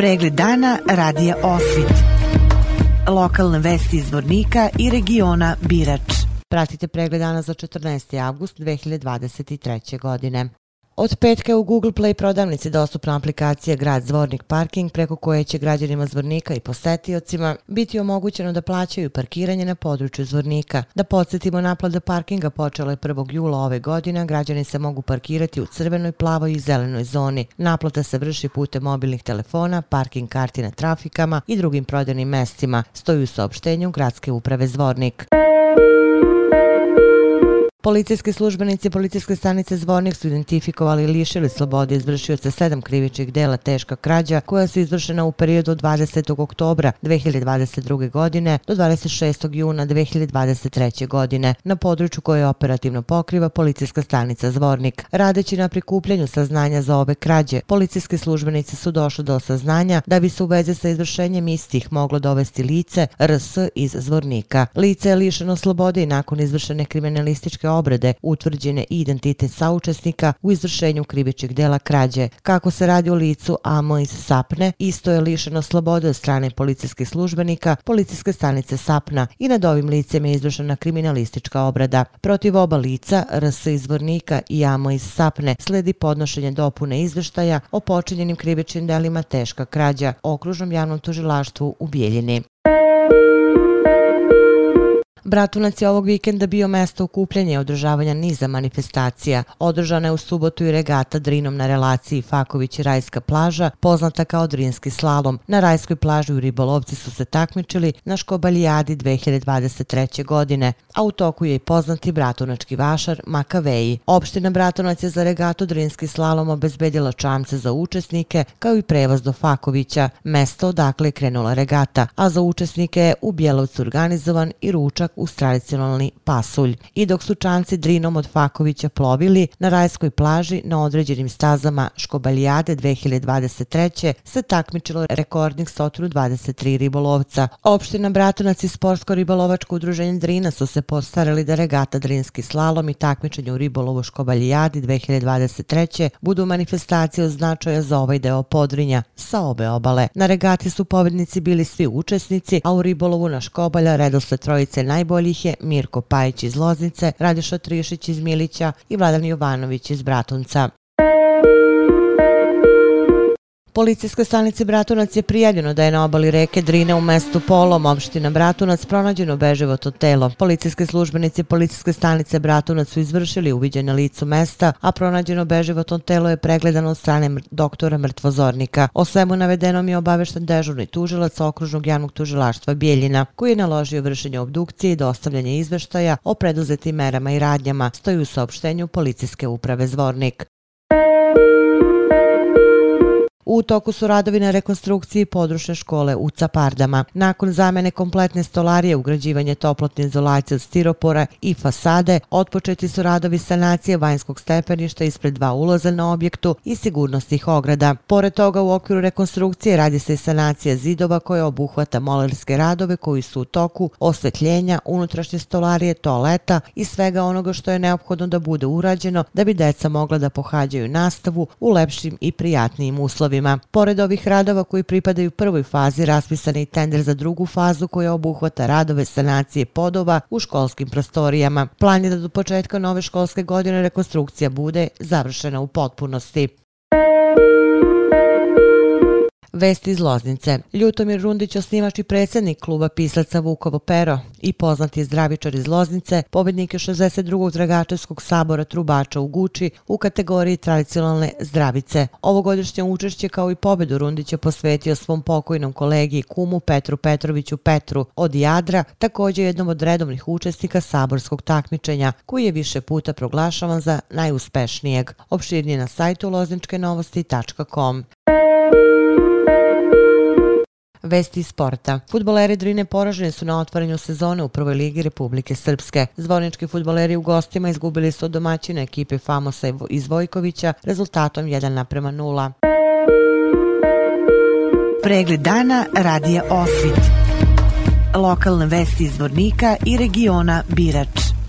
Pregled dana radija Osvit. Lokalne vesti iz Vornika i regiona Birač. Pratite pregled dana za 14. avgust 2023. godine. Od petka u Google Play prodavnici dostupna aplikacija Grad Zvornik Parking preko koje će građanima Zvornika i posetiocima biti omogućeno da plaćaju parkiranje na području Zvornika. Da podsjetimo, naplada parkinga počela je 1. jula ove godine, građani se mogu parkirati u crvenoj, plavoj i zelenoj zoni. Naplata se vrši putem mobilnih telefona, parking karti na trafikama i drugim prodajnim mestima, stoju u saopštenju Gradske uprave Zvornik. Policijski službenici policijske stanice Zvornik su identifikovali i lišili slobode izvršioca sedam krivičnih dela teška krađa koja su izvršena u periodu od 20. oktobra 2022. godine do 26. juna 2023. godine na području koje operativno pokriva policijska stanica Zvornik. Radeći na prikupljanju saznanja za ove krađe, policijski službenici su došli do saznanja da bi se u veze sa izvršenjem istih moglo dovesti lice RS iz Zvornika. Lice je lišeno slobode i nakon izvršene kriminalističke obrade utvrđene identitet saučesnika u izvršenju krivičnih dela krađe. Kako se radi o licu Amois Sapne, isto je lišeno slobode od strane policijskih službenika policijske stanice Sapna i nad ovim licem je izvršena kriminalistička obrada. Protiv oba lica, RS izvornika i Amois Sapne, sledi podnošenje dopune izveštaja o počinjenim krivičnim delima teška krađa okružnom javnom tužilaštvu u Bijeljini. Bratunac je ovog vikenda bio mesto okupljanja i održavanja niza manifestacija. Održana je u subotu i regata Drinom na relaciji Faković-Rajska plaža, poznata kao Drinski slalom. Na Rajskoj plaži u Ribolovci su se takmičili na Škobalijadi 2023. godine, a u toku je i poznati bratunački vašar Makaveji. Opština Bratunac je za regatu Drinski slalom obezbedila čamce za učesnike, kao i prevoz do Fakovića, mesto odakle je krenula regata, a za učesnike je u Bjelovcu organizovan i ručak uz tradicionalni pasulj. I dok su čanci drinom od Fakovića plovili na rajskoj plaži na određenim stazama Škobalijade 2023. se takmičilo rekordnih 123 ribolovca. Opština Bratunac i Sportsko-ribolovačko udruženje Drina su se postarali da regata Drinski slalom i takmičenje u ribolovu Škobalijadi 2023. budu manifestacije od značaja za ovaj deo podrinja sa obe obale. Na regati su pobednici bili svi učesnici, a u ribolovu na Škobalja redosle trojice naj najboljih je Mirko Pajić iz Loznice, Radiša Trišić iz Milića i Vladan Jovanović iz Bratunca. Policijskoj stanici Bratunac je prijavljeno da je na obali reke Drine u mestu Polom, opština Bratunac, pronađeno beživoto telo. Policijske službenici Policijske stanice Bratunac su izvršili uviđaj na licu mesta, a pronađeno beživoto telo je pregledano od strane doktora mrtvozornika. O svemu navedenom je obavešten dežurni tužilac okružnog javnog tužilaštva Bijeljina, koji je naložio vršenje obdukcije i dostavljanje izveštaja o preduzetim merama i radnjama, stoji u saopštenju Policijske uprave Zvornik. U toku su radovi na rekonstrukciji područne škole u Capardama. Nakon zamene kompletne stolarije, ugrađivanje toplotne izolacije od stiropora i fasade, otpočeti su radovi sanacije vanjskog stepeništa ispred dva ulaza na objektu i sigurnostnih ograda. Pored toga, u okviru rekonstrukcije radi se i sanacija zidova koja obuhvata molerske radove koji su u toku osvetljenja, unutrašnje stolarije, toaleta i svega onoga što je neophodno da bude urađeno da bi deca mogla da pohađaju nastavu u lepšim i prijatnijim uslovima uslovima. Pored ovih radova koji pripadaju prvoj fazi, raspisan je i tender za drugu fazu koja obuhvata radove sanacije podova u školskim prostorijama. Plan je da do početka nove školske godine rekonstrukcija bude završena u potpunosti. Vesti iz Loznice. Ljutomir Rundić, osnivač i predsjednik kluba pisaca Vukovo Pero i poznati zdravičar iz Loznice, pobednik je 62. Dragačevskog sabora Trubača u Guči u kategoriji tradicionalne zdravice. Ovogodišnje učešće kao i pobedu Rundić je posvetio svom pokojnom kolegi i kumu Petru Petroviću Petru od Jadra, također jednom od redovnih učesnika saborskog takmičenja, koji je više puta proglašavan za najuspešnijeg. Opširnije na sajtu lozničkenovosti.com. Vesti sporta. Futboleri Drine poraženi su na otvaranju sezone u prvoj ligi Republike Srpske. Zvornički futboleri u gostima izgubili su od domaćine ekipe Famosa iz Vojkovića rezultatom 1 naprema 0. Pregled dana radija Osvit. Lokalne vesti iz Vornika i regiona Birač.